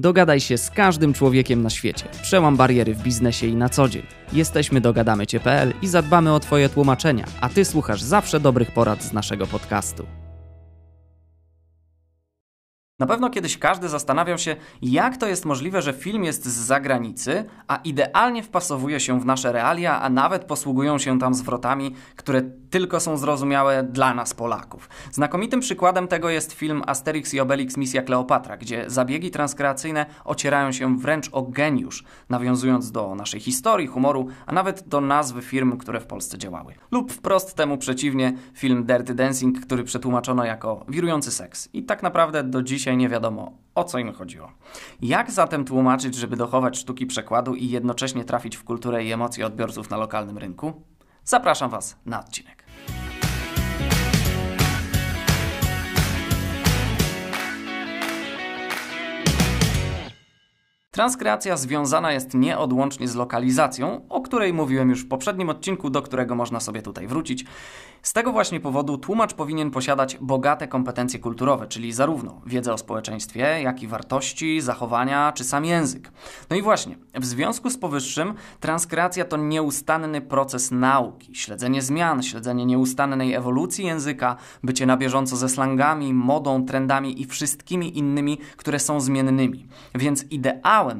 Dogadaj się z każdym człowiekiem na świecie. Przełam bariery w biznesie i na co dzień. Jesteśmy dogadamycie.pl i zadbamy o Twoje tłumaczenia, a Ty słuchasz zawsze dobrych porad z naszego podcastu. Na pewno kiedyś każdy zastanawiał się, jak to jest możliwe, że film jest z zagranicy, a idealnie wpasowuje się w nasze realia, a nawet posługują się tam zwrotami, które tylko są zrozumiałe dla nas, Polaków. Znakomitym przykładem tego jest film Asterix i Obelix Misja Kleopatra, gdzie zabiegi transkreacyjne ocierają się wręcz o geniusz, nawiązując do naszej historii, humoru, a nawet do nazwy firm, które w Polsce działały. Lub wprost temu przeciwnie, film Dirty Dancing, który przetłumaczono jako wirujący seks. I tak naprawdę do dzisiaj dzisiaj nie wiadomo, o co im chodziło. Jak zatem tłumaczyć, żeby dochować sztuki przekładu i jednocześnie trafić w kulturę i emocje odbiorców na lokalnym rynku? Zapraszam Was na odcinek. Transkreacja związana jest nieodłącznie z lokalizacją, o której mówiłem już w poprzednim odcinku, do którego można sobie tutaj wrócić. Z tego właśnie powodu tłumacz powinien posiadać bogate kompetencje kulturowe, czyli zarówno wiedzę o społeczeństwie, jak i wartości, zachowania czy sam język. No i właśnie, w związku z powyższym transkreacja to nieustanny proces nauki, śledzenie zmian, śledzenie nieustannej ewolucji języka, bycie na bieżąco ze slangami, modą, trendami i wszystkimi innymi, które są zmiennymi. Więc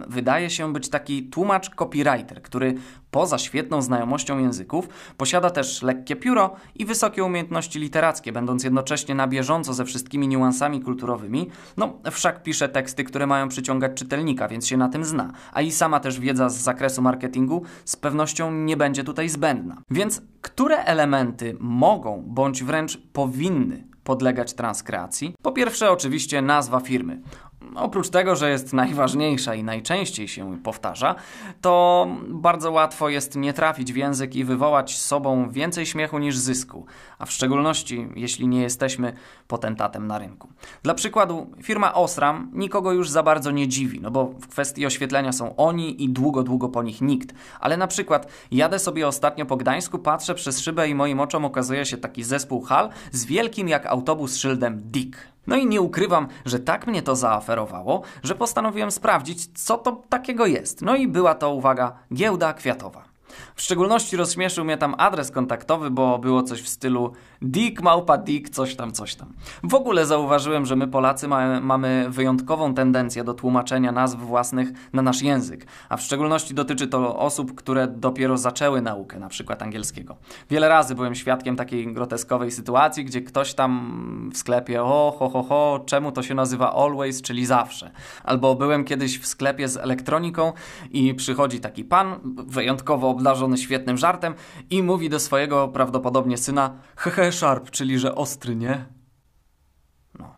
wydaje się być taki tłumacz copywriter, który poza świetną znajomością języków posiada też lekkie pióro i wysokie umiejętności literackie, będąc jednocześnie na bieżąco ze wszystkimi niuansami kulturowymi. No, wszak pisze teksty, które mają przyciągać czytelnika, więc się na tym zna. A i sama też wiedza z zakresu marketingu z pewnością nie będzie tutaj zbędna. Więc które elementy mogą bądź wręcz powinny podlegać transkreacji? Po pierwsze, oczywiście nazwa firmy. Oprócz tego, że jest najważniejsza i najczęściej się powtarza, to bardzo łatwo jest nie trafić w język i wywołać sobą więcej śmiechu niż zysku, a w szczególności jeśli nie jesteśmy potentatem na rynku. Dla przykładu, firma Osram nikogo już za bardzo nie dziwi, no bo w kwestii oświetlenia są oni i długo, długo po nich nikt. Ale na przykład jadę sobie ostatnio po Gdańsku, patrzę przez szybę i moim oczom okazuje się taki zespół hal z wielkim jak autobus szyldem Dick. No i nie ukrywam, że tak mnie to zaoferowało, że postanowiłem sprawdzić, co to takiego jest. No i była to, uwaga, giełda kwiatowa. W szczególności rozśmieszył mnie tam adres kontaktowy, bo było coś w stylu Dick, małpa Dick, coś tam, coś tam. W ogóle zauważyłem, że my Polacy ma, mamy wyjątkową tendencję do tłumaczenia nazw własnych na nasz język, a w szczególności dotyczy to osób, które dopiero zaczęły naukę, na przykład angielskiego. Wiele razy byłem świadkiem takiej groteskowej sytuacji, gdzie ktoś tam w sklepie, o, ho, ho, ho, czemu to się nazywa always, czyli zawsze. Albo byłem kiedyś w sklepie z elektroniką i przychodzi taki pan, wyjątkowo obdarzony świetnym żartem i mówi do swojego prawdopodobnie syna hehe sharp, czyli że ostry, nie? No.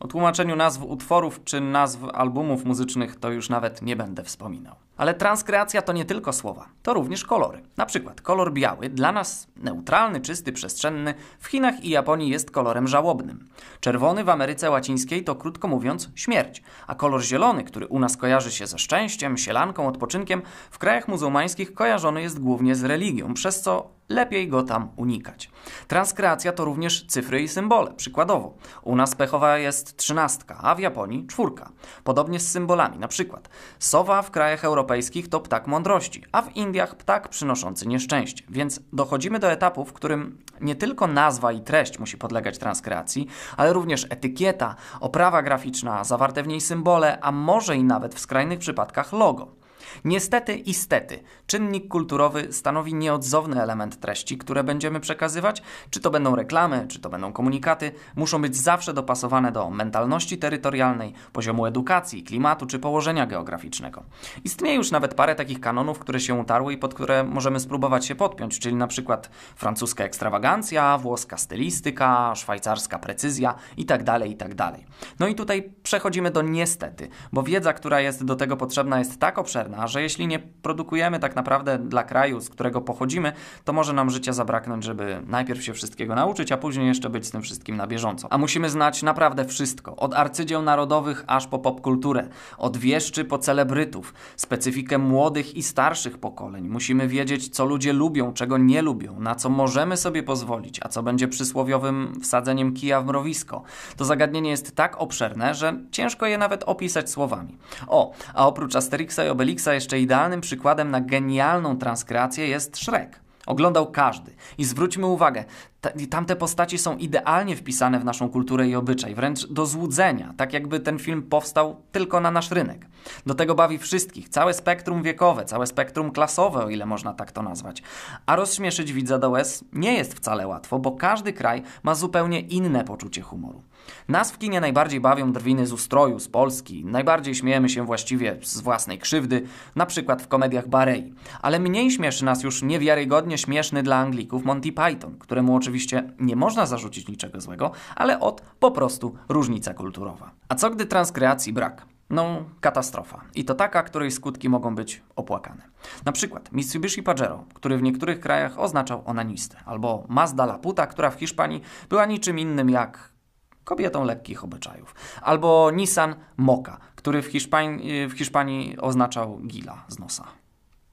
O tłumaczeniu nazw utworów czy nazw albumów muzycznych to już nawet nie będę wspominał. Ale transkreacja to nie tylko słowa, to również kolory. Na przykład kolor biały, dla nas neutralny, czysty, przestrzenny, w Chinach i Japonii jest kolorem żałobnym. Czerwony w Ameryce Łacińskiej to krótko mówiąc śmierć, a kolor zielony, który u nas kojarzy się ze szczęściem, sielanką, odpoczynkiem, w krajach muzułmańskich kojarzony jest głównie z religią, przez co lepiej go tam unikać. Transkreacja to również cyfry i symbole. Przykładowo, u nas pechowa jest trzynastka, a w Japonii czwórka. Podobnie z symbolami, na przykład sowa w krajach europejskich europejskich to ptak mądrości, a w Indiach ptak przynoszący nieszczęście. Więc dochodzimy do etapu, w którym nie tylko nazwa i treść musi podlegać transkreacji, ale również etykieta, oprawa graficzna, zawarte w niej symbole, a może i nawet w skrajnych przypadkach logo. Niestety i stety, czynnik kulturowy stanowi nieodzowny element treści, które będziemy przekazywać, czy to będą reklamy, czy to będą komunikaty, muszą być zawsze dopasowane do mentalności terytorialnej, poziomu edukacji, klimatu czy położenia geograficznego. Istnieje już nawet parę takich kanonów, które się utarły i pod które możemy spróbować się podpiąć, czyli na przykład francuska ekstrawagancja, włoska stylistyka, szwajcarska precyzja itd., tak itd. Tak no i tutaj przechodzimy do niestety, bo wiedza, która jest do tego potrzebna jest tak obszerna, pewna, że jeśli nie produkujemy tak naprawdę dla kraju, z którego pochodzimy, to może nam życia zabraknąć, żeby najpierw się wszystkiego nauczyć, a później jeszcze być z tym wszystkim na bieżąco. A musimy znać naprawdę wszystko, od arcydzieł narodowych aż po popkulturę, od wieszczy po celebrytów, specyfikę młodych i starszych pokoleń. Musimy wiedzieć, co ludzie lubią, czego nie lubią, na co możemy sobie pozwolić, a co będzie przysłowiowym wsadzeniem kija w mrowisko. To zagadnienie jest tak obszerne, że ciężko je nawet opisać słowami. O, a oprócz Asterixa i Obelixa jeszcze idealnym przykładem na genialną transkreację jest Shrek. Oglądał każdy. I zwróćmy uwagę, tamte postaci są idealnie wpisane w naszą kulturę i obyczaj, wręcz do złudzenia, tak jakby ten film powstał tylko na nasz rynek. Do tego bawi wszystkich, całe spektrum wiekowe, całe spektrum klasowe, o ile można tak to nazwać. A rozśmieszyć widza do łez nie jest wcale łatwo, bo każdy kraj ma zupełnie inne poczucie humoru. Nas w kinie najbardziej bawią drwiny z ustroju, z Polski, najbardziej śmiejemy się właściwie z własnej krzywdy, na przykład w komediach Barei. Ale mniej śmieszy nas już niewiarygodnie śmieszny dla Anglików Monty Python, któremu oczywiście nie można zarzucić niczego złego, ale od po prostu różnica kulturowa. A co gdy transkreacji brak? No, katastrofa. I to taka, której skutki mogą być opłakane. Na przykład Mitsubishi Pajero, który w niektórych krajach oznaczał onanistę, albo Mazda Laputa, która w Hiszpanii była niczym innym jak kobietą lekkich obyczajów. Albo Nissan Moka, który w Hiszpanii, w Hiszpanii oznaczał gila z nosa.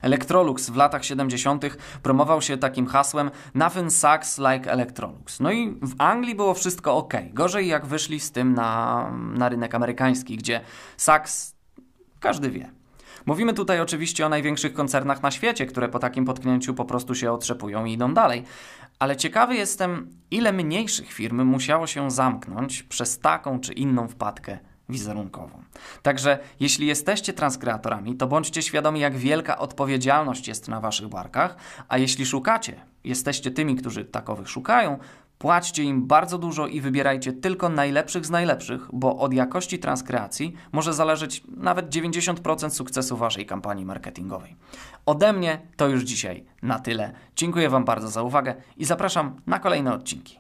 Electrolux w latach 70. promował się takim hasłem Nothing sucks like Electrolux. No i w Anglii było wszystko ok. Gorzej jak wyszli z tym na, na rynek amerykański, gdzie sucks każdy wie. Mówimy tutaj oczywiście o największych koncernach na świecie, które po takim potknięciu po prostu się otrzepują i idą dalej. Ale ciekawy jestem, ile mniejszych firm musiało się zamknąć przez taką czy inną wpadkę wizerunkową. Także jeśli jesteście transkreatorami, to bądźcie świadomi, jak wielka odpowiedzialność jest na waszych barkach, a jeśli szukacie, jesteście tymi, którzy takowych szukają, Płaćcie im bardzo dużo i wybierajcie tylko najlepszych z najlepszych, bo od jakości transkreacji może zależeć nawet 90% sukcesu Waszej kampanii marketingowej. Ode mnie to już dzisiaj na tyle. Dziękuję Wam bardzo za uwagę i zapraszam na kolejne odcinki.